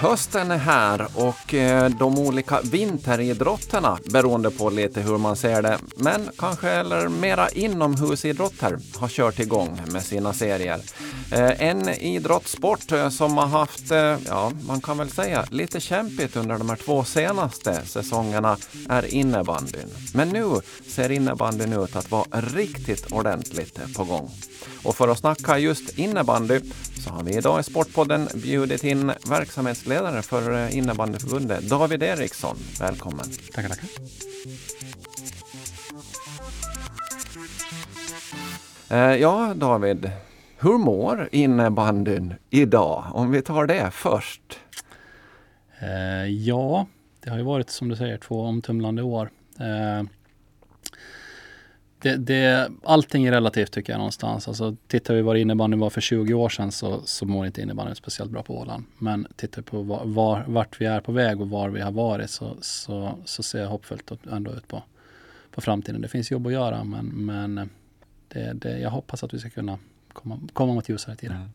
Hösten är här och eh, de olika vinteridrotterna, beroende på lite hur man ser det, men kanske eller mera inomhusidrotter, har kört igång med sina serier. Eh, en idrottssport eh, som har haft, ja, man kan väl säga lite kämpigt under de här två senaste säsongerna är innebandyn. Men nu ser innebandyn ut att vara riktigt ordentligt på gång. Och för att snacka just innebandy så har vi idag i Sportpodden bjudit in verksamhets verksamhetsledare för eh, innebandyförbundet, David Eriksson. Välkommen! Tackar, tackar! Eh, ja, David, hur mår innebandyn idag? Om vi tar det först. Eh, ja, det har ju varit som du säger två omtumlande år. Det, det, allting är relativt tycker jag någonstans. Alltså, tittar vi vad innebandyn var för 20 år sedan så, så mår inte innebandyn speciellt bra på Åland. Men tittar vi på var, var, vart vi är på väg och var vi har varit så, så, så ser jag hoppfullt ändå ut på, på framtiden. Det finns jobb att göra men, men det, det, jag hoppas att vi ska kunna komma, komma mot ljusare tider. Mm.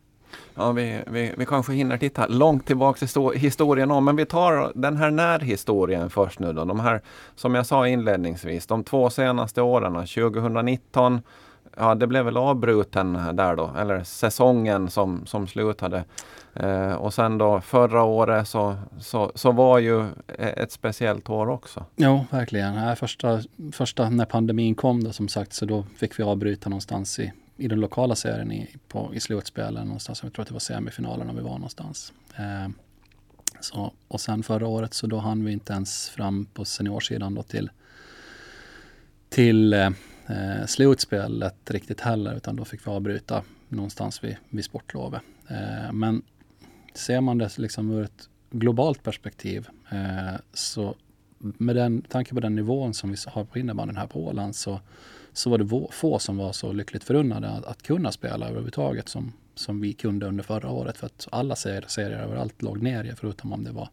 Ja, vi, vi, vi kanske hinner titta långt tillbaka i historien om, men vi tar den här närhistorien först nu då. De här, som jag sa inledningsvis, de två senaste åren, 2019 Ja, det blev väl avbruten där då, eller säsongen som, som slutade. Eh, och sen då förra året så, så, så var ju e-, ett speciellt år också. Jo, verkligen. Första, första när pandemin kom då som sagt så då fick vi avbryta någonstans i i den lokala serien i, på, i slutspelen någonstans. Jag tror att det var semifinalerna vi var någonstans. Eh, så, och sen förra året så då hann vi inte ens fram på seniorsidan då till, till eh, slutspelet riktigt heller utan då fick vi avbryta någonstans vid, vid sportlovet. Eh, men ser man det liksom ur ett globalt perspektiv eh, så med den tanke på den nivån som vi har på innebandyn här på Åland så så var det få som var så lyckligt förunnade att, att kunna spela överhuvudtaget som, som vi kunde under förra året. För att alla serier, serier överallt låg ner förutom om det var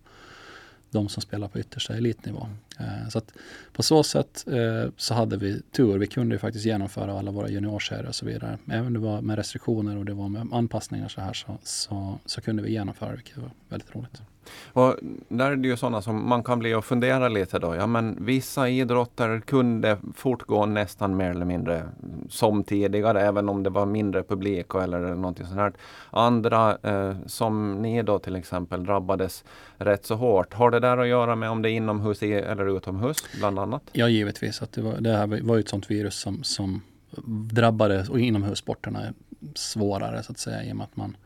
de som spelar på yttersta elitnivå. Eh, så att på så sätt eh, så hade vi tur. Vi kunde ju faktiskt genomföra alla våra juniorserier och så vidare. Även om det var med restriktioner och det var med anpassningar så här så, så, så kunde vi genomföra det, vilket var väldigt roligt. Och där är det ju sådana som man kan bli och fundera lite då. Ja men vissa idrotter kunde fortgå nästan mer eller mindre som tidigare, även om det var mindre publik eller någonting sånt här. Andra eh, som ni då till exempel drabbades rätt så hårt. Har det där att göra med om det är inomhus eller utomhus bland annat? Ja givetvis. Att det, var, det här var ju ett sådant virus som, som drabbade och inomhussporterna svårare så att säga i och med att man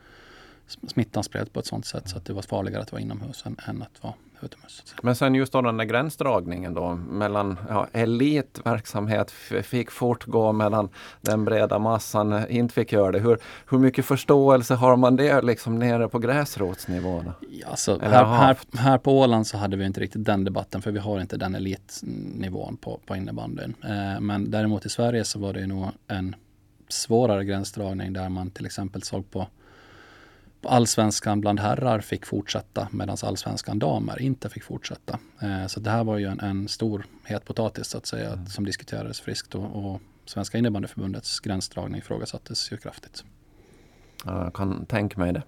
smittan spreds på ett sånt sätt så att det var farligare att vara inomhus än, än att vara utomhus. Men sen just då den där gränsdragningen då mellan ja, elitverksamhet fick fortgå medan den breda massan inte fick göra det. Hur, hur mycket förståelse har man det liksom nere på gräsrotsnivå? Ja, alltså, här, här, här, på Åland så hade vi inte riktigt den debatten för vi har inte den elitnivån på, på innebandyn. Eh, men däremot i Sverige så var det nog en svårare gränsdragning där man till exempel såg på allsvenskan bland herrar fick fortsätta medan allsvenskan damer inte fick fortsätta. Eh, så det här var ju en, en stor het potatis så att säga mm. som diskuterades friskt och, och Svenska innebandyförbundets gränsdragning ifrågasattes ju kraftigt. Jag kan tänka mig det.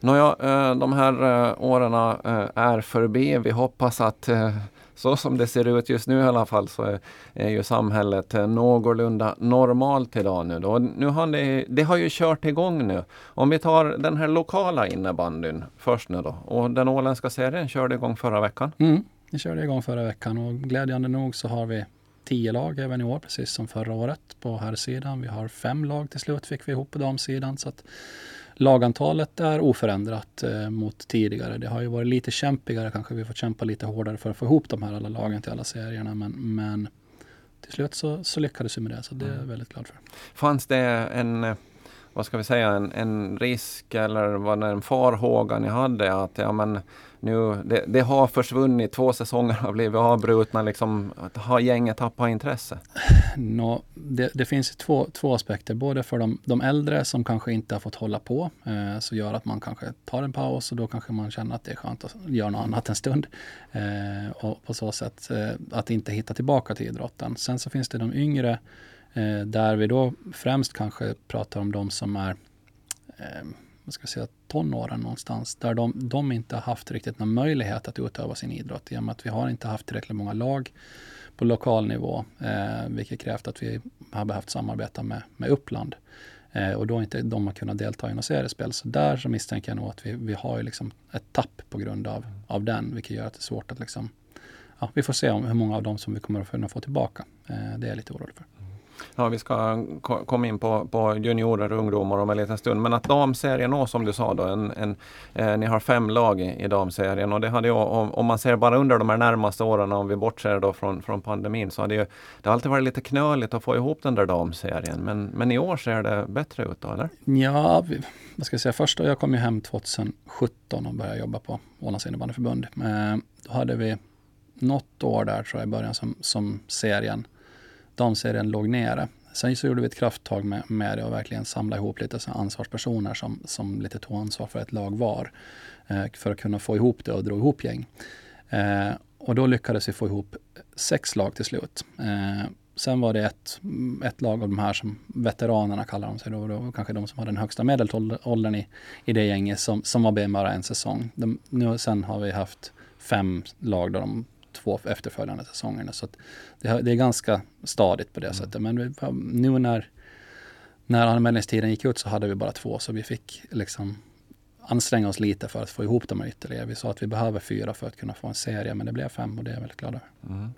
Nåja, eh, de här eh, åren eh, är förbi. Vi hoppas att så som det ser ut just nu i alla fall så är, är ju samhället eh, någorlunda normalt idag nu. Då. Nu har det, det har ju kört igång nu. Om vi tar den här lokala innebandyn först nu då. Och den åländska serien körde igång förra veckan. Mm, vi körde igång förra veckan och glädjande nog så har vi tio lag även i år, precis som förra året på här sidan. Vi har fem lag till slut fick vi ihop på damsidan. Så att lagantalet är oförändrat eh, mot tidigare. Det har ju varit lite kämpigare, kanske vi får kämpa lite hårdare för att få ihop de här alla lagen till alla serierna. Men, men till slut så, så lyckades vi med det, så det är jag mm. väldigt glad för. Fanns det en vad ska vi säga, en, en risk eller var det en farhåga ni hade att ja, men nu, det, det, har försvunnit, två säsonger har blivit avbrutna, liksom, har gänget tappat intresse? No, det, det, finns två, två aspekter, både för de, de äldre som kanske inte har fått hålla på, eh, så gör att man kanske tar en paus och då kanske man känner att det är skönt att göra något annat en stund. Eh, och på så sätt eh, att inte hitta tillbaka till idrotten. Sen så finns det de yngre Eh, där vi då främst kanske pratar om de som är eh, vad ska jag säga, tonåren någonstans, där de, de inte har haft riktigt någon möjlighet att utöva sin idrott, i och med att vi har inte haft tillräckligt många lag på lokal nivå, eh, vilket krävt att vi har behövt samarbeta med, med Uppland. Eh, och då inte de har kunnat delta i något seriespel. Så där så misstänker jag nog att vi, vi har ju liksom ett tapp på grund av, av den, vilket gör att det är svårt att liksom Ja, vi får se om hur många av dem som vi kommer att kunna få tillbaka. Eh, det är jag lite orolig för. Ja, vi ska komma in på, på juniorer och ungdomar om en liten stund. Men att damserien också som du sa då, en, en, eh, ni har fem lag i, i damserien och det hade ju, om, om, man ser bara under de här närmaste åren, om vi bortser då från, från pandemin, så hade ju, det har alltid varit lite knöligt att få ihop den där damserien. Men, men i år ser det bättre ut då, eller? Ja, vi, vad ska jag säga, först då jag kom ju hem 2017 och började jobba på Ålands innebandyförbund. Eh, då hade vi något år där tror jag i början som, som serien damserien låg nere. Sen så gjorde vi ett krafttag med, med det och verkligen samla ihop lite så ansvarspersoner som, som lite tog ansvar för ett lag var. Eh, för att kunna få ihop det och dra ihop gäng. Eh, och då lyckades vi få ihop sex lag till slut. Eh, sen var det ett, ett lag av de här som veteranerna kallar de sig då, då kanske de som har den högsta medelåldern i, i det gänget som, som var med bara en säsong. De, nu, sen har vi haft fem lag då de två efterföljande säsongerna. Så det, det, är ganska stadigt på det mm. sättet. Men vi, nu när, när anmälningstiden gick ut så hade vi bara två, så vi fick liksom anstränga oss lite för att få ihop dem ytterligare. Vi sa att vi behöver fyra för att kunna få en serie, men det blev fem och det är jag väldigt glad över. Mm.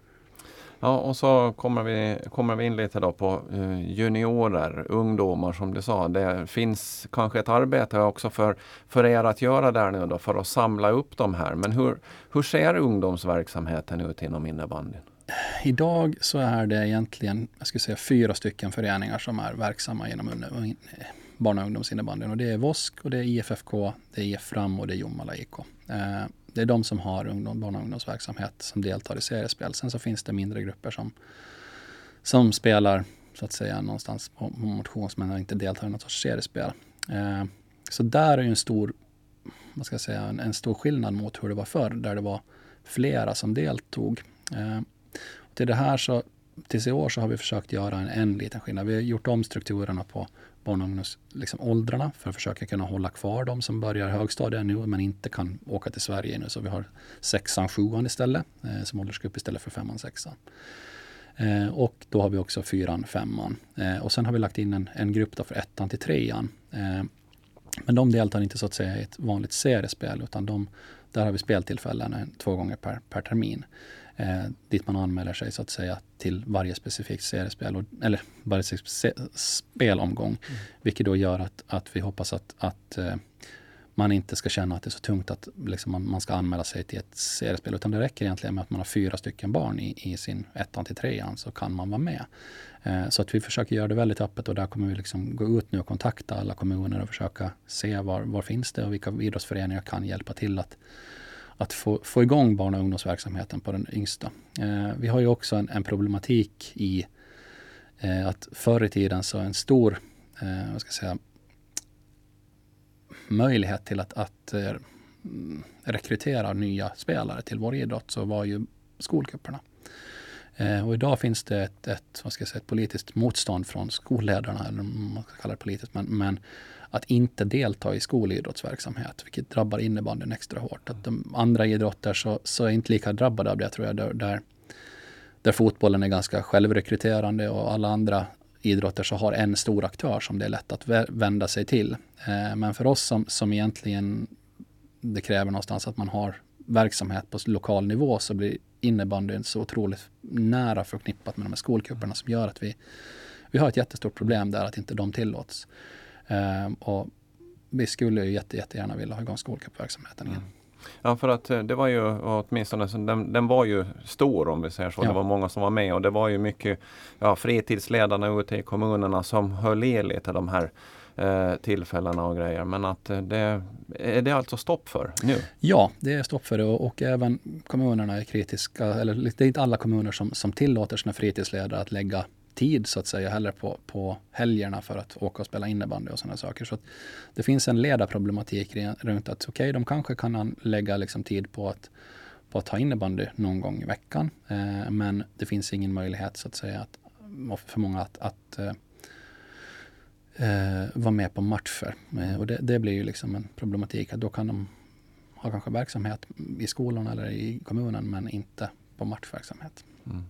Ja, och så kommer vi, kommer vi in lite då på eh, juniorer, ungdomar som du sa. Det finns kanske ett arbete också för, för er att göra där nu då för att samla upp de här. Men hur, hur ser ungdomsverksamheten ut inom innebandyn? Idag så är det egentligen, jag skulle säga fyra stycken föreningar som är verksamma inom barn och ungdomsinnebandyn. Och det är VOSK, och det är IFFK, det är IF Fram och det är Jomala IK. Eh, det är de som har ungdom, barn och ungdomsverksamhet som deltar i seriespel. Sen så finns det mindre grupper som, som spelar så att säga någonstans på, på men inte deltar i något sorts seriespel. Eh, så där är ju en stor, vad ska jag säga, en, en, stor skillnad mot hur det var förr där det var flera som deltog. Eh, till det här så, tills i år så har vi försökt göra en, en liten skillnad. Vi har gjort om strukturerna på barn och ungdomsåldrarna liksom för att försöka kunna hålla kvar de som börjar högstadiet nu men inte kan åka till Sverige nu. Så vi har sexan, sjuan istället eh, som åldersgrupp istället för femman, sexan. Eh, och då har vi också fyran, femman. Eh, och sen har vi lagt in en, en grupp då för ettan till trean. Eh, men de deltar inte så att säga i ett vanligt seriespel utan de, där har vi speltillfällen eh, två gånger per, per termin eh, dit man anmäler sig så att säga till varje specifikt seriespel, och, eller varje spelomgång. Mm. Vilket då gör att, att vi hoppas att, att eh, man inte ska känna att det är så tungt att liksom, man, man, ska anmäla sig till ett seriespel. Utan det räcker egentligen med att man har fyra stycken barn i, i sin ettan till trean så kan man vara med. Eh, så att vi försöker göra det väldigt öppet och där kommer vi liksom gå ut nu och kontakta alla kommuner och försöka se var, var finns det och vilka idrottsföreningar kan hjälpa till att att få, få igång barn och ungdomsverksamheten på den yngsta. Eh, vi har ju också en, en problematik i eh, att förr i tiden så en stor eh, vad ska jag säga, möjlighet till att, att eh, rekrytera nya spelare till vår idrott så var ju skolcuperna. Eh, och idag finns det ett, ett, vad ska jag säga, ett politiskt motstånd från skolledarna, eller man ska kalla det politiskt, men, men att inte delta i skolidrottsverksamhet, vilket drabbar innebandyn extra hårt. Att de andra idrotter så, så är inte lika drabbade av det tror jag, där, där, där fotbollen är ganska självrekryterande och alla andra idrotter så har en stor aktör som det är lätt att vända sig till. Eh, men för oss som, som egentligen det kräver någonstans att man har verksamhet på lokal nivå så blir innebandyn så otroligt nära förknippat med de här skolcuperna som gör att vi, vi har ett jättestort problem där att inte de tillåts. Um, och vi skulle ju jätte, jättegärna vilja ha igång skolcupverksamheten igen. Mm. Ja, för att eh, det var ju åtminstone, den, den var ju stor om vi säger så. Ja. Det var många som var med och det var ju mycket ja, fritidsledarna ute i kommunerna som höll i lite de här eh, tillfällena och grejer. Men att eh, det är det alltså stopp för nu? Ja, det är stopp för det och, och även kommunerna är kritiska. Eller det är inte alla kommuner som, som tillåter sina fritidsledare att lägga tid så att säga heller på, på helgerna för att åka och spela innebandy och sådana saker. Så det finns en ledarproblematik runt att okej, okay, de kanske kan lägga liksom tid på att, på att ha innebandy någon gång i veckan. Eh, men det finns ingen möjlighet så att säga att, för många att, att eh, eh, vara med på matcher. Eh, och det, det, blir ju liksom en problematik att då kan de ha kanske verksamhet i skolan eller i kommunen men inte på matchverksamhet. Mm.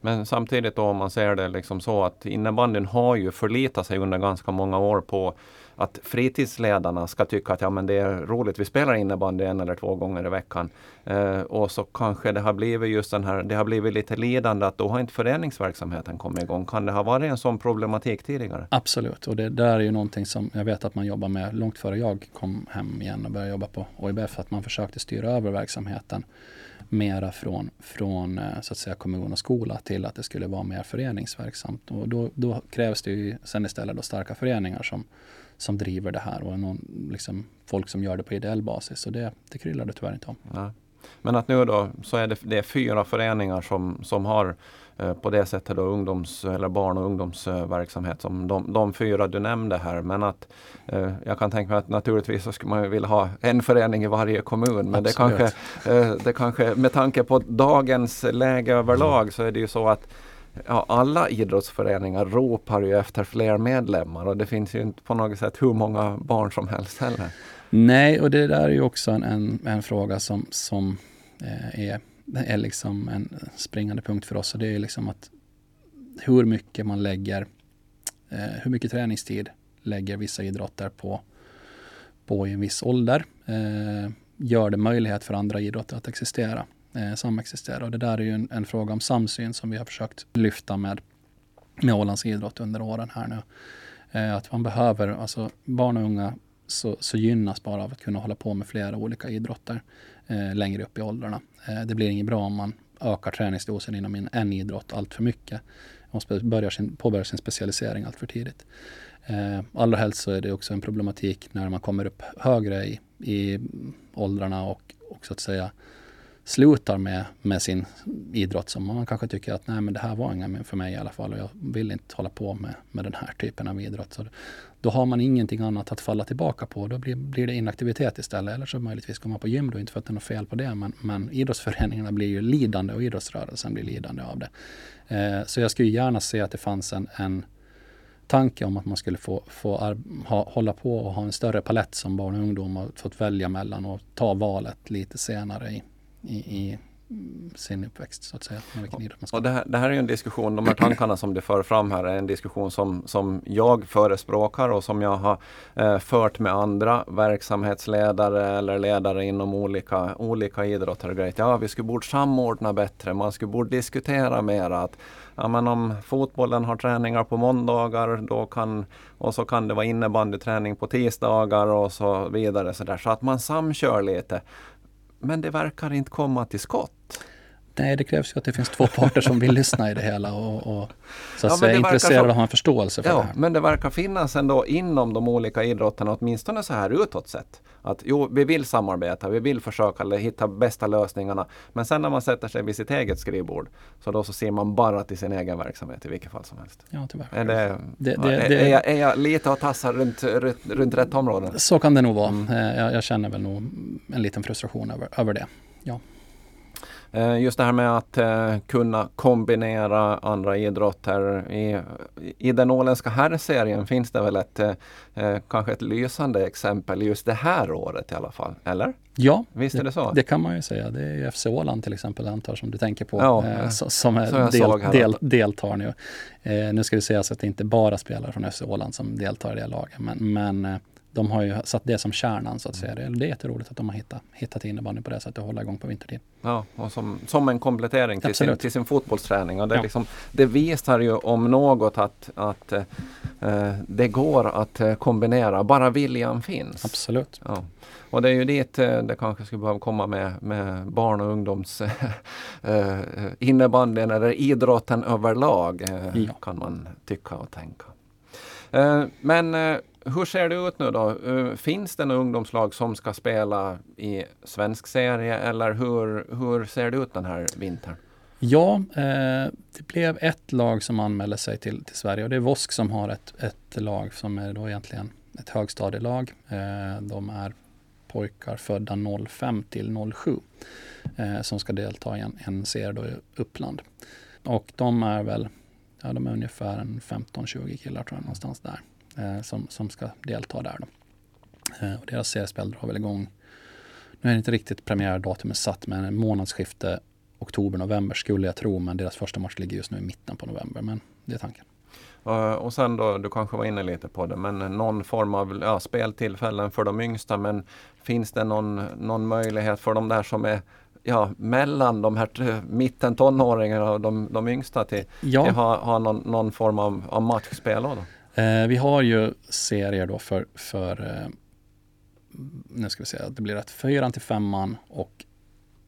Men samtidigt då om man ser det liksom så att innebandyn har ju förlitat sig under ganska många år på att fritidsledarna ska tycka att ja, men det är roligt, vi spelar innebandy en eller två gånger i veckan. Eh, och så kanske det har blivit just den här, det har blivit lite lidande att då har inte föreningsverksamheten kommit igång. Kan det ha varit en sån problematik tidigare? Absolut, och det där är ju någonting som jag vet att man jobbar med långt före jag kom hem igen och började jobba på OIBF, att man försökte styra över verksamheten mera från, från eh, så att säga, kommun och skola till att det skulle vara mer föreningsverksamt. Och då, då krävs det ju sen istället då starka föreningar som, som driver det här och någon, liksom, folk som gör det på ideell basis. Och det, det kryllar det tyvärr inte om. Ja. Men att nu då så är det, det är fyra föreningar som, som har på det sättet då ungdoms eller barn och ungdomsverksamhet som de, de fyra du nämnde här. Men att eh, jag kan tänka mig att naturligtvis så skulle man vilja ha en förening i varje kommun. Men det kanske, eh, det kanske med tanke på dagens läge överlag så är det ju så att ja, alla idrottsföreningar ropar ju efter fler medlemmar och det finns ju inte på något sätt hur många barn som helst heller. Nej, och det där är ju också en, en, en fråga som, som eh, är, är liksom en springande punkt för oss. Och det är liksom att hur mycket man lägger, eh, hur mycket träningstid lägger vissa idrotter på, på i en viss ålder. Eh, gör det möjlighet för andra idrotter att existera eh, samexistera. Och det där är ju en, en, fråga om samsyn som vi har försökt lyfta med, med Ålands idrott under åren här nu. Eh, att man behöver, alltså barn och unga så, så, gynnas bara av att kunna hålla på med flera olika idrotter eh, Eh, längre upp i åldrarna. Eh, det blir inget bra om man ökar träningsdosen inom en, en idrott allt för mycket. Man börjar sin, påbörjar sin specialisering allt för tidigt. Eh, allra helst så är det också en problematik när man kommer upp högre i, i åldrarna och, och så att säga slutar med, med sin idrott som man kanske tycker att nej men det här var inget för mig i alla fall och jag vill inte hålla på med, med den här typen av idrott. Så då har man ingenting annat att falla tillbaka på. Då blir, blir det inaktivitet istället. Eller så möjligtvis går man på gym då, inte för att det är något fel på det. Men, men idrottsföreningarna blir ju lidande och idrottsrörelsen blir lidande av det. Eh, så jag skulle gärna se att det fanns en, en tanke om att man skulle få, få ha, hålla på och ha en större palett som barn och ungdom och fått välja mellan och ta valet lite senare i, i, i mm, sin uppväxt så att säga. Och det, här, det här är en diskussion, de här tankarna som du för fram här är en diskussion som, som jag förespråkar och som jag har eh, fört med andra verksamhetsledare eller ledare inom olika, olika idrotter. Ja, vi skulle borde samordna bättre, man skulle borde diskutera mer att ja, men om fotbollen har träningar på måndagar då kan, och så kan det vara innebandyträning på tisdagar och så vidare. Så, där, så att man samkör lite. Men det verkar inte komma till skott. Nej, det krävs ju att det finns två parter som vill lyssna i det hela och, och så att ja, säga intresserade av att ha en förståelse för ja, det här. Men det verkar finnas ändå inom de olika idrotterna, åtminstone så här utåt sett. Att jo, vi vill samarbeta, vi vill försöka hitta bästa lösningarna. Men sen när man sätter sig vid sitt eget skrivbord så då så ser man bara till sin egen verksamhet i vilket fall som helst. Ja, tyvärr. Är, det, det, det, är, är, jag, är jag lite och tassar runt, runt, runt rätt områden? Så kan det nog vara. Mm. Eh, jag, jag, känner väl nog en liten frustration över, över det. Ja. Eh, just det här med att eh, kunna kombinera andra idrotter. I, I den åländska herrserien finns det väl ett eh, kanske ett lysande exempel just det här året i alla fall, eller? Ja, Visst är det, så? Det kan man ju säga. Det är ju FC Åland till exempel, antar som du tänker på, ja, eh, som är del, del, deltar nu. Eh, nu ska det sägas att det inte bara spelare från FC Åland som deltar i det laget, men, men de har ju satt det som kärnan så att säga. Det, det är jätteroligt att de har hittat, hittat innebandy på det sättet och hålla igång på vintertid. Ja, och som, som en komplettering till sin, till sin fotbollsträning. Och det, ja. liksom, det visar ju om något att, att eh, det går att eh, kombinera, bara viljan finns. Absolut. Ja. Och det är ju dit eh, det kanske skulle behöva komma med, med barn och ungdoms eh, innebandyn eller idrotten överlag ja. kan man tycka och tänka. Men hur ser det ut nu då? Eh, finns det några ungdomslag som ska spela i svensk serie eller hur, hur ser det ut den här vintern? Ja, eh, det blev ett lag som anmälde sig till, till Sverige och det är Vosk som har ett, ett lag som är då egentligen ett högstadielag. Eh, de är pojkar födda 05 till 07 eh, som ska delta i en, en serie då i Uppland. Och de är väl, ja de är ungefär 15-20 killar tror jag någonstans där eh, som, som ska delta där. Då. Eh, och deras seriespel drar väl igång, nu är det inte riktigt premiärdatumet satt, men månadsskifte oktober-november skulle jag tro, men deras första match ligger just nu i mitten på november. Men det är tanken. Uh, och sen då, du kanske var inne lite på det, men någon form av ja, speltillfällen för de yngsta. Men finns det någon, någon möjlighet för de där som är ja, mellan de här mitten tonåringarna och de, de yngsta till, ja. till ha, ha någon, någon form av, av matchspel? Då? Eh, vi har ju serier då för, för eh, nu ska vi se, det blir rätt, fyran till femman och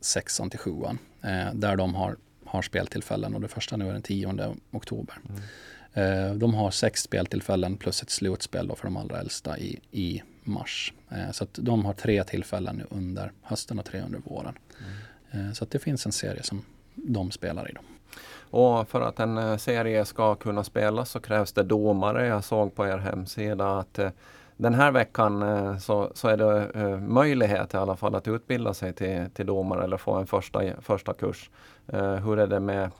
sexan till sjuan. Eh, där de har, har speltillfällen och det första nu är den 10 oktober. Mm. Eh, de har sex speltillfällen plus ett slutspel då för de allra äldsta i, i mars. Eh, så att de har tre tillfällen nu under hösten och tre under våren. Mm. Eh, så att det finns en serie som de spelar i. Då. Och för att en eh, serie ska kunna spelas så krävs det domare. Jag såg på er hemsida att eh, den här veckan eh, så, så är det möjlighet i alla fall att utbilda sig till, till domare eller få en första, första kurs. Hur är det med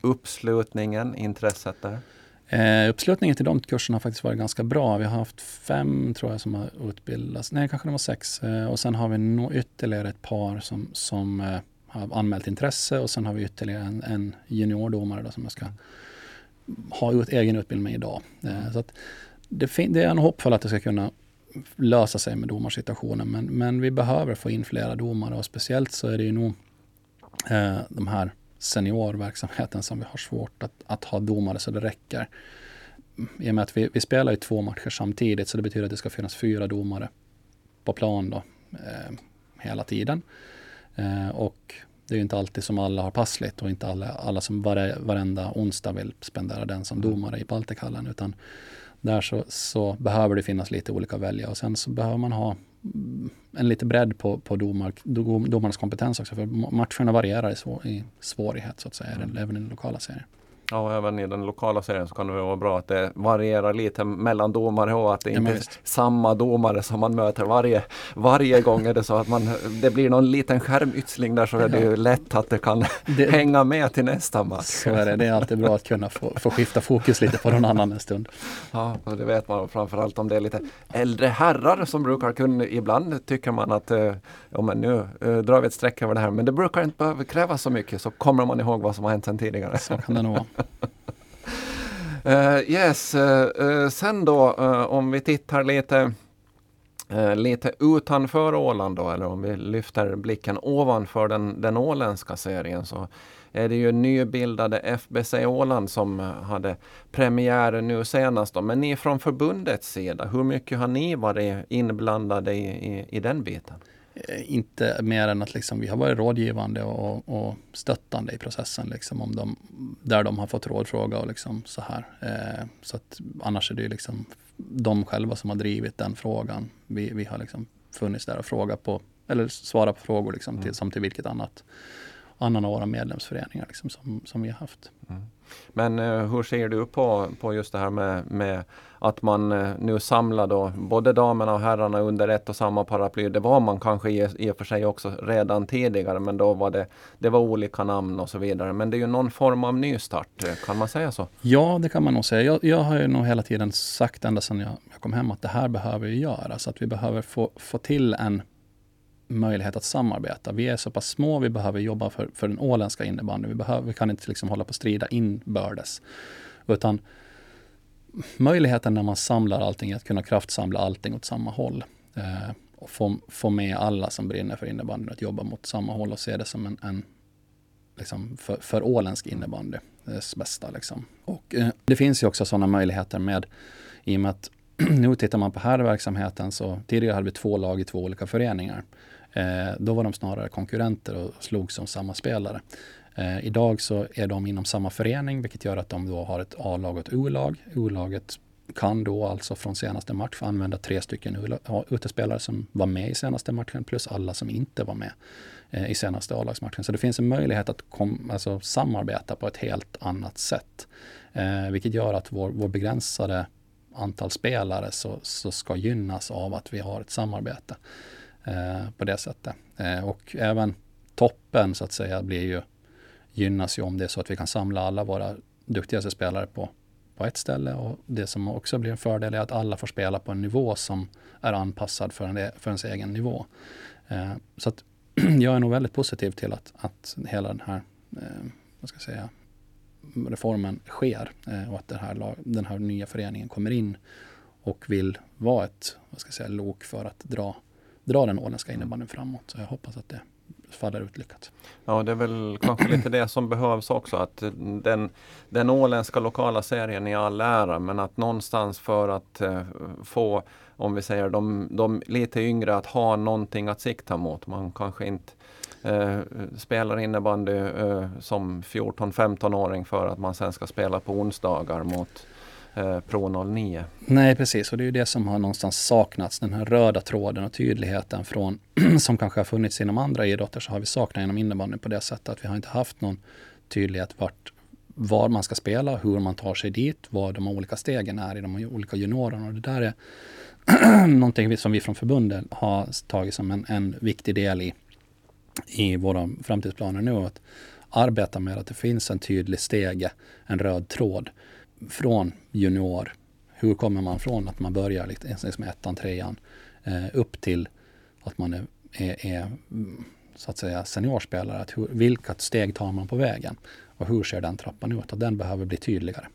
uppslutningen, intresset där? Eh, uppslutningen till de kurserna har faktiskt varit ganska bra. Vi har haft fem tror jag som har utbildats. Nej, kanske det var sex. Eh, och sen har vi no ytterligare ett par som, som eh, har anmält intresse och sen har vi ytterligare en, en juniordomare då, som jag ska ha ut, egen utbildning med idag. Eh, så att det, det är en hoppfull att det ska kunna lösa sig med domarsituationen. Men, men vi behöver få in flera domare och speciellt så är det ju nog eh, de här seniorverksamheten som vi har svårt att, att ha domare så det räcker. I och med att vi, vi spelar ju två matcher samtidigt så det betyder att det ska finnas fyra domare på plan då, eh, hela tiden. Eh, och det är ju inte alltid som alla har passligt och inte alla, alla som vare, varenda onsdag vill spendera den som domare i Baltikhallen utan där så, så behöver det finnas lite olika välja och sen så behöver man ha en lite bredd på, på domar, domarnas kompetens också. För matcherna varierar i, svår, i svårighet så att säga, mm. även i den lokala serien. Ja, även i den lokala serien så kan det vara bra att det varierar lite mellan domare och att det inte är samma domare som man möter varje, varje gång. Är det så att man, det blir någon liten skärmytsling där så är det ju lätt att det kan det, hänga med till nästa match. Så är det. Det är alltid bra att kunna få, få skifta fokus lite på någon annan en stund. Ja, och det vet man framförallt om det är lite äldre herrar som brukar kunna, ibland tycker man att eh, ja, men nu uh, drar vi ett streck över det här, men det brukar inte behöva krävas så mycket så kommer man ihåg vad som har hänt sedan tidigare. Så kan det nog vara uh, yes, uh, sen då om vi tittar lite lite utanför Åland då, eller om vi lyfter blicken ovanför den, den åländska serien så är det ju nybildade FBC Åland som hade premiär nu senast. Då. Men ni från förbundets sida, hur mycket har ni varit inblandade i, i, i den biten? Eh, inte mer än att liksom vi har varit rådgivande och, och stöttande i processen liksom om de, där de har fått rådfråga och liksom så här. Eh, så att annars är det liksom de själva som har drivit den frågan. Vi, vi har liksom funnits där och frågat på, eller svarat på frågor liksom till, mm. som till vilket annat annan av våra medlemsföreningar liksom, som, som vi har haft. Mm. Men eh, hur ser du på, på just det här med, med att man eh, nu samlar då både damerna och herrarna under ett och samma paraply. Det var man kanske i, i och för sig också redan tidigare men då var det, det var olika namn och så vidare. Men det är ju någon form av nystart, eh, kan man säga så? Ja, det kan man nog säga. Jag, jag har ju nog hela tiden sagt ända sedan jag, jag kom hem att det här behöver vi göra. Så att vi behöver få, få till en möjlighet att samarbeta. Vi är så pass små, vi behöver jobba för, för den åländska innebandyn. Vi, behöver, vi kan inte liksom hålla på och strida inbördes. Utan möjligheten när man samlar allting är att kunna kraftsamla allting åt samma håll. Eh, och få, få med alla som brinner för innebandyn att jobba mot samma håll och se det som en, en liksom för, för åländsk innebandy, dess bästa. Liksom. Och eh, det finns ju också sådana möjligheter med, i och med att nu tittar man på här verksamheten så tidigare hade vi två lag i två olika föreningar. Eh, då var de snarare konkurrenter och slogs som samma spelare. Eh, idag så är de inom samma förening vilket gör att de då har ett A-lag och ett O-lag. O-laget kan då alltså från senaste match använda tre stycken utespelare som var med i senaste matchen plus alla som inte var med eh, i senaste A-lagsmatchen. Så det finns en möjlighet att kom, alltså, samarbeta på ett helt annat sätt. Eh, vilket gör att vår, vår begränsade antal spelare så, så ska gynnas av att vi har ett samarbete Eh, på det sättet. Eh, och även toppen så att säga blir ju, gynnas ju om det är så att vi kan samla alla våra duktigaste spelare på, på ett ställe och det som också blir en fördel är att alla får spela på en nivå som är anpassad för, en, för ens egen nivå. Eh, så att jag är nog väldigt positiv till att, att hela den här eh, vad ska jag säga, reformen sker eh, och att den här, den här nya föreningen kommer in och vill vara ett vad ska jag säga, lok för att dra, dra den åländska innebandyn framåt. Så jag hoppas att det faller ut lyckat. Ja, det är väl kanske lite det som behövs också. Att den, den åländska lokala serien i all ära, men att någonstans för att eh, få, om vi säger de, de lite yngre, att ha någonting att sikta mot. Man kanske inte eh, spelar innebandy eh, som 14-15-åring för att man sen ska spela på onsdagar mot eh, Pro 09. Nej precis och det är ju det som har någonstans saknats. Den här röda tråden och tydligheten från som kanske har funnits inom andra idrotter så har vi saknat inom innebandyn på det sättet att vi har inte haft någon tydlighet vart var man ska spela, hur man tar sig dit, vad de olika stegen är i de olika juniorerna. Och det där är någonting som vi från förbundet har tagit som en, en viktig del i, i våra framtidsplaner nu. Att arbeta med att det finns en tydlig stege, en röd tråd från junior, hur kommer man från att man börjar liksom ettan, trean, eh, upp till att man är, är, är mm, så att säga seniorspelare. Att hur, vilka steg tar man på vägen? Och hur ser den trappan ut? Och den behöver bli tydligare.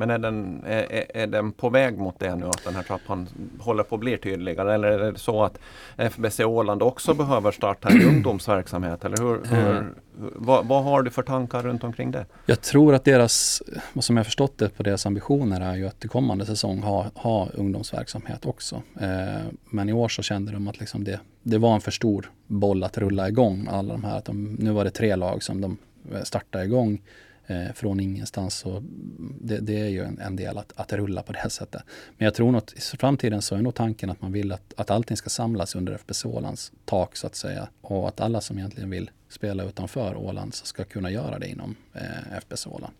Men är den, är, är den på väg mot det nu, att den här trappan håller på att bli tydligare? Eller är det så att FBC Åland också behöver starta en ungdomsverksamhet? Eller hur, hur, mm. vad, vad, har du för tankar runt omkring det? Jag tror att deras, vad som jag förstått det på deras ambitioner är ju att till kommande säsong ha, ha ungdomsverksamhet också. Eh, men i år så kände de att liksom det, det var en för stor boll att rulla igång. Alla de här, att de, nu var det tre lag som de startade igång eh, från ingenstans. Så det, det är ju en, en, del att, att rulla på det sättet. Men jag tror att i framtiden så är nog tanken att man vill att, att allting ska samlas under FBC Ålands tak så att säga. Och att alla som egentligen vill spela utanför Åland ska kunna göra det inom eh, FBC Åland.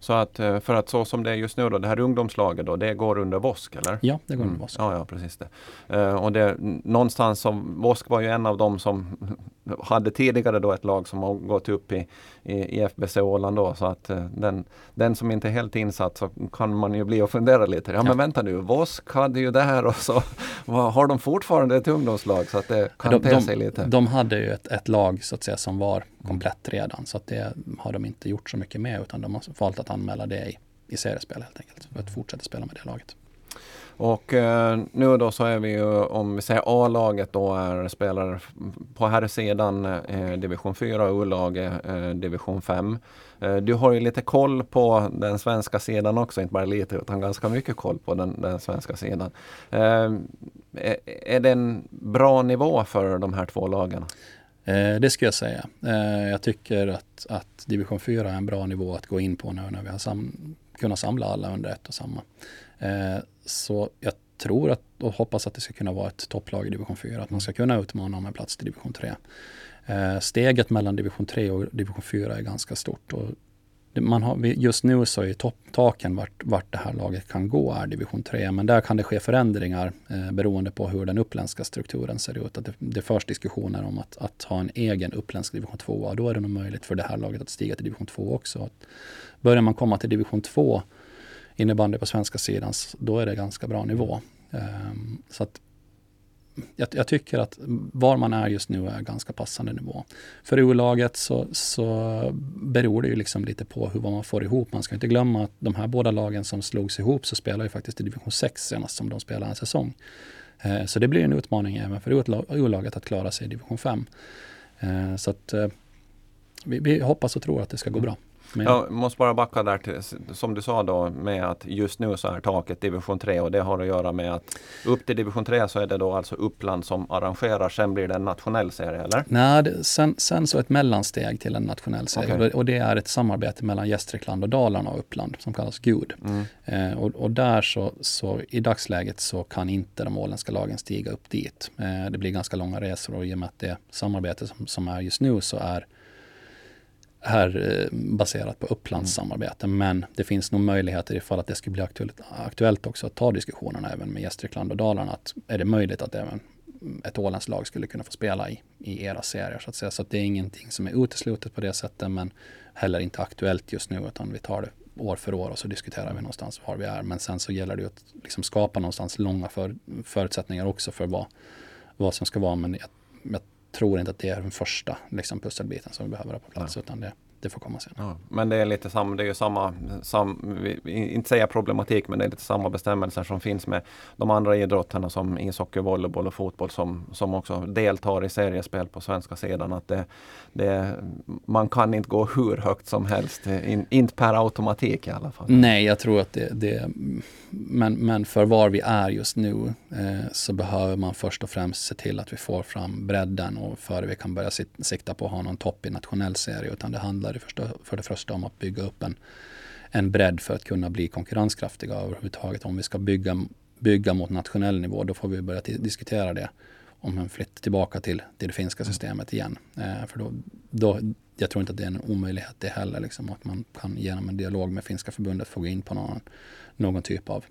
Så att eh, för att så som det är just nu då, det här ungdomslaget då, det går under VOSK eller? Ja, det går under mm. VOSK. Ja, ja, precis det. Uh, och det, någonstans som, VOSK var ju en av dem som hade tidigare då ett lag som har gått upp i, i, i FBC Åland då. Så att uh, den, den som inte är helt insatt så kan man ju bli och fundera lite. Ja, ja. men vänta nu, VOSK hade ju det här och så har de fortfarande ett ungdomslag så att det kan de, te sig lite. De hade ju ett, ett lag så att säga som var komplett redan så att det har de inte gjort så mycket med utan de har valt att att anmäla det i, i seriespel helt enkelt för att fortsätta spela med det laget. Och eh, nu då så är vi ju, om vi säger A-laget då är spelare på här sidan eh, division 4 och U-laget eh, division 5. Eh, du har ju lite koll på den svenska sidan också, inte bara lite utan ganska mycket koll på den, den svenska sidan. Eh, är, är det en bra nivå för de här två lagen? Eh, det skulle jag säga. Eh, jag tycker att, att division 4 är en bra nivå att gå in på nu när vi har sam kunnat samla alla under ett och samma. Eh, så jag tror att, och hoppas att det ska kunna vara ett topplag i division 4, att man ska kunna utmana om en plats till division 3. Eh, steget mellan division 3 och division 4 är ganska stort och man har, just nu så är topptaken vart, vart det här laget kan gå är division 3. Men där kan det ske förändringar eh, beroende på hur den uppländska strukturen ser ut. Att det, det förs diskussioner om att, att ha en egen uppländsk division 2. Då är det nog möjligt för det här laget att stiga till division 2 också. Att börjar man komma till division 2 innebandy på svenska sidan, då är det ganska bra nivå. Eh, så att jag, jag, tycker att var man är just nu är ganska passande nivå. För U-laget så, så beror det ju liksom lite på hur man får ihop. Man ska inte glömma att de här båda lagen som slogs ihop så spelar ju faktiskt i division 6 senast som de spelar en säsong. Eh, så det blir en utmaning även för U-laget att klara sig i division 5. Eh, så att eh, vi, vi hoppas och tror att det ska gå bra. Men... Jag måste bara backa där till, som du sa då med att just nu så är taket division 3 och det har att göra med att upp till division 3 så är det då alltså Uppland som arrangerar. Sen blir det en nationell serie eller? Nej, det, sen, sen så ett mellansteg till en nationell serie okay. och det är ett samarbete mellan Gästrikland och Dalarna och Uppland som kallas GUD. Mm. Eh, och, och, där så, så i dagsläget så kan inte de åländska lagen stiga upp dit. Eh, det blir ganska långa resor och i och med att det samarbete som, som är just nu så är här eh, baserat på Upplands mm. Men det finns nog möjligheter ifall att det skulle bli aktuellt, aktuellt också att ta diskussionerna även med Gästrikland och Dalarna. Att är det möjligt att även ett Ålandslag skulle kunna få spela i, i era serier så att säga. Så att det är ingenting som är uteslutet på det sättet men heller inte aktuellt just nu utan vi tar det år för år och så diskuterar vi någonstans var vi är. Men sen så gäller det att liksom skapa någonstans långa för, förutsättningar också för vad, vad som ska vara. Men jag, jag tror inte att det är den första liksom, pusselbiten som vi behöver ha på plats. Ja. Utan det, det får komma sen. Ja, men det är lite samma, det är ju samma, sam, inte säga problematik, men det är lite samma bestämmelser som finns med de andra idrotterna som ishockey, volleyboll och fotboll som, som också deltar i seriespel på svenska sidan. Att det, det, man kan inte gå hur högt som helst, in, inte per automatik i alla fall. Nej, jag tror att det, det men, men för var vi är just nu eh, så behöver man först och främst se till att vi får fram bredden och före vi kan börja sikta på att ha någon topp i nationell serie. Utan det handlar det första, för det första om att bygga upp en, en bredd för att kunna bli konkurrenskraftiga överhuvudtaget. Om vi ska bygga, bygga mot nationell nivå då får vi börja diskutera det om en flytt tillbaka till, till det finska mm. systemet igen. Eh, för då, då, jag tror inte att det är en omöjlighet det heller. Liksom, att man kan genom en dialog med finska förbundet få gå in på någon, någon typ av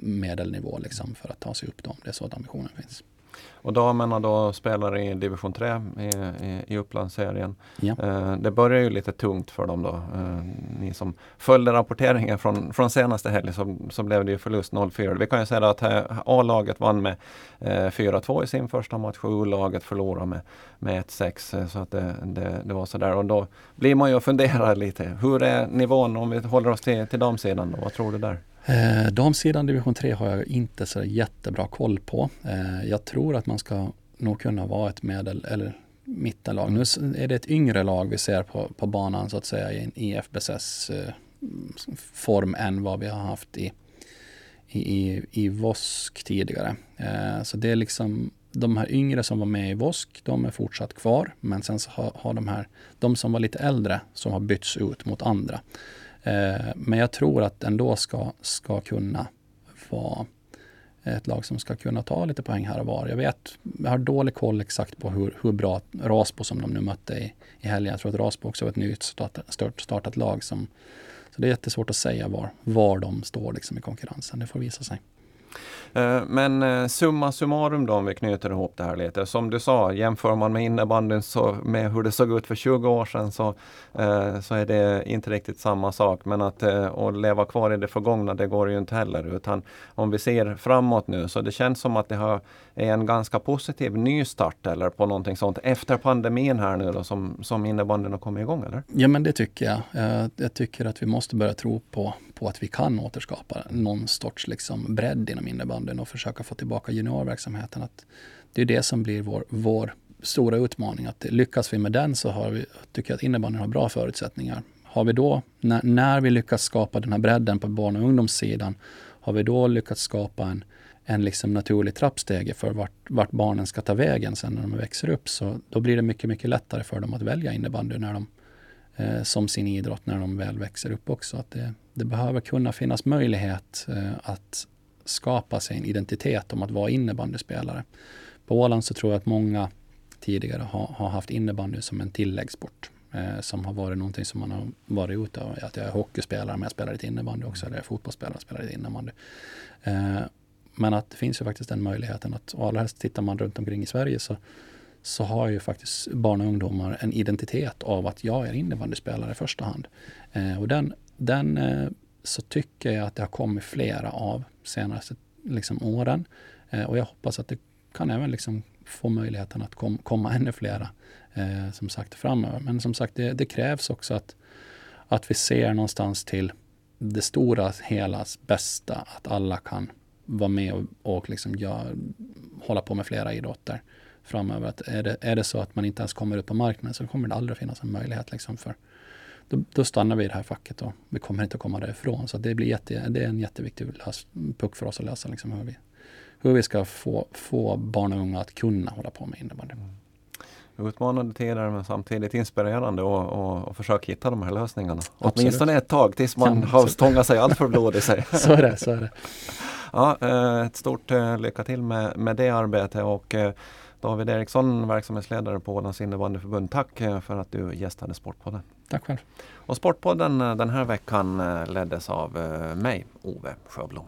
medelnivå liksom, för att ta sig upp dem. Det är så att ambitionen finns. Och damerna då spelar i division 3 i, i, i Upplandsserien. Ja. Eh, det börjar ju lite tungt för dem då. Eh, ni som följde rapporteringen från, från senaste helgen så, så blev det ju förlust 0-4. Vi kan ju säga att A-laget vann med eh, 4-2 i sin första match och U-laget förlorade med, med 1-6. Eh, så att det, det, det var sådär och då blir man ju och funderar lite. Hur är nivån om vi håller oss till, till damsidan då? Vad tror du där? Eh, damsidan division 3 har jag inte så jättebra koll på. Eh, jag tror att man ska nog kunna vara ett medel eller mittenlag. Nu är det ett yngre lag vi ser på, på banan så att säga i en IFBSS eh, form än vad vi har haft i, i, i, i VOSK tidigare. Eh, så det är liksom de här yngre som var med i VOSK, de är fortsatt kvar. Men sen så har, har de här, de som var lite äldre, som har bytts ut mot andra. Eh, men jag tror att ändå ska, ska kunna vara ett lag som ska kunna ta lite poäng här och var. Jag vet, jag har dålig koll exakt på hur, hur bra Rasbo som de nu mötte i, i helgen. Jag tror att Rasbo också var ett nytt startat, startat lag som så det är jättesvårt att säga var, var de står liksom i konkurrensen. Det får visa sig. Eh, men eh, summa summarum då om vi knyter ihop det här lite. Som du sa, jämför man med innebandyn så med hur det såg ut för 20 år sedan så, eh, så är det inte riktigt samma sak. Men att, att leva kvar i det förgångna det går ju inte heller. Utan om vi ser framåt nu så det känns som att det har, är en ganska positiv nystart eller på någonting sånt efter pandemin här nu då som, som innebandyn har kommit igång eller? Ja men det tycker jag. Jag tycker att vi måste börja tro på, på att vi kan återskapa någon sorts liksom bredd inom innebandyn och försöka få tillbaka juniorverksamheten. Att det är det som blir vår, vår stora utmaning. Att lyckas vi med den så har vi, tycker jag att innebandyn har bra förutsättningar. Har vi då, när, när vi lyckas skapa den här bredden på barn och ungdomssidan, har vi då lyckats skapa en, en liksom naturlig trappstege för vart, vart barnen ska ta vägen sen när de växer upp, så då blir det mycket, mycket lättare för dem att välja innebandy när de, eh, som sin idrott när de väl växer upp också. Att det, det behöver kunna finnas möjlighet eh, att skapa sig en identitet om att vara innebandyspelare. På Åland så tror jag att många tidigare har, har haft innebandy som en tilläggssport. Eh, som har varit någonting som man har varit ute av. Att jag är hockeyspelare men jag spelar lite innebandy också. Eller jag är fotbollsspelare och spelar lite innebandy. Eh, men att det finns ju faktiskt den möjligheten att, och allra helst tittar man runt omkring i Sverige så, så har ju faktiskt barn och ungdomar en identitet av att jag är innebandyspelare i första hand. Eh, och den, den eh, så tycker jag att det har kommit flera av senaste liksom, åren. Eh, och jag hoppas att det kan även liksom få möjligheten att kom, komma ännu flera eh, som sagt framöver. Men som sagt, det, det, krävs också att, att vi ser någonstans till det stora helas bästa, att alla kan vara med och, och liksom gör, hålla på med flera idrotter framöver. Att är, det, är det så att man inte ens kommer ut på marknaden så kommer det aldrig finnas en möjlighet liksom för då, då, stannar vi i det här facket och vi kommer inte att komma därifrån. Så det, blir jätte, det är en jätteviktig lös, puck för oss att lösa, liksom hur, vi, hur vi ska få, få barn och unga att kunna hålla på med innebandy. Mm. Utmanande tider men samtidigt inspirerande och, och, och försöka hitta de här lösningarna. Absolut. Åtminstone ett tag tills man ja, har stångat sig allt för blod i sig. så är det. Så är det. Ja, eh, ett stort eh, lycka till med, med det arbetet och David Eriksson, verksamhetsledare på Ålands innebandyförbund. Tack för att du gästade Sportpodden. Tack själv. Och Sportpodden eh, den här veckan eh, leddes av eh, mig, Ove Sjöblom.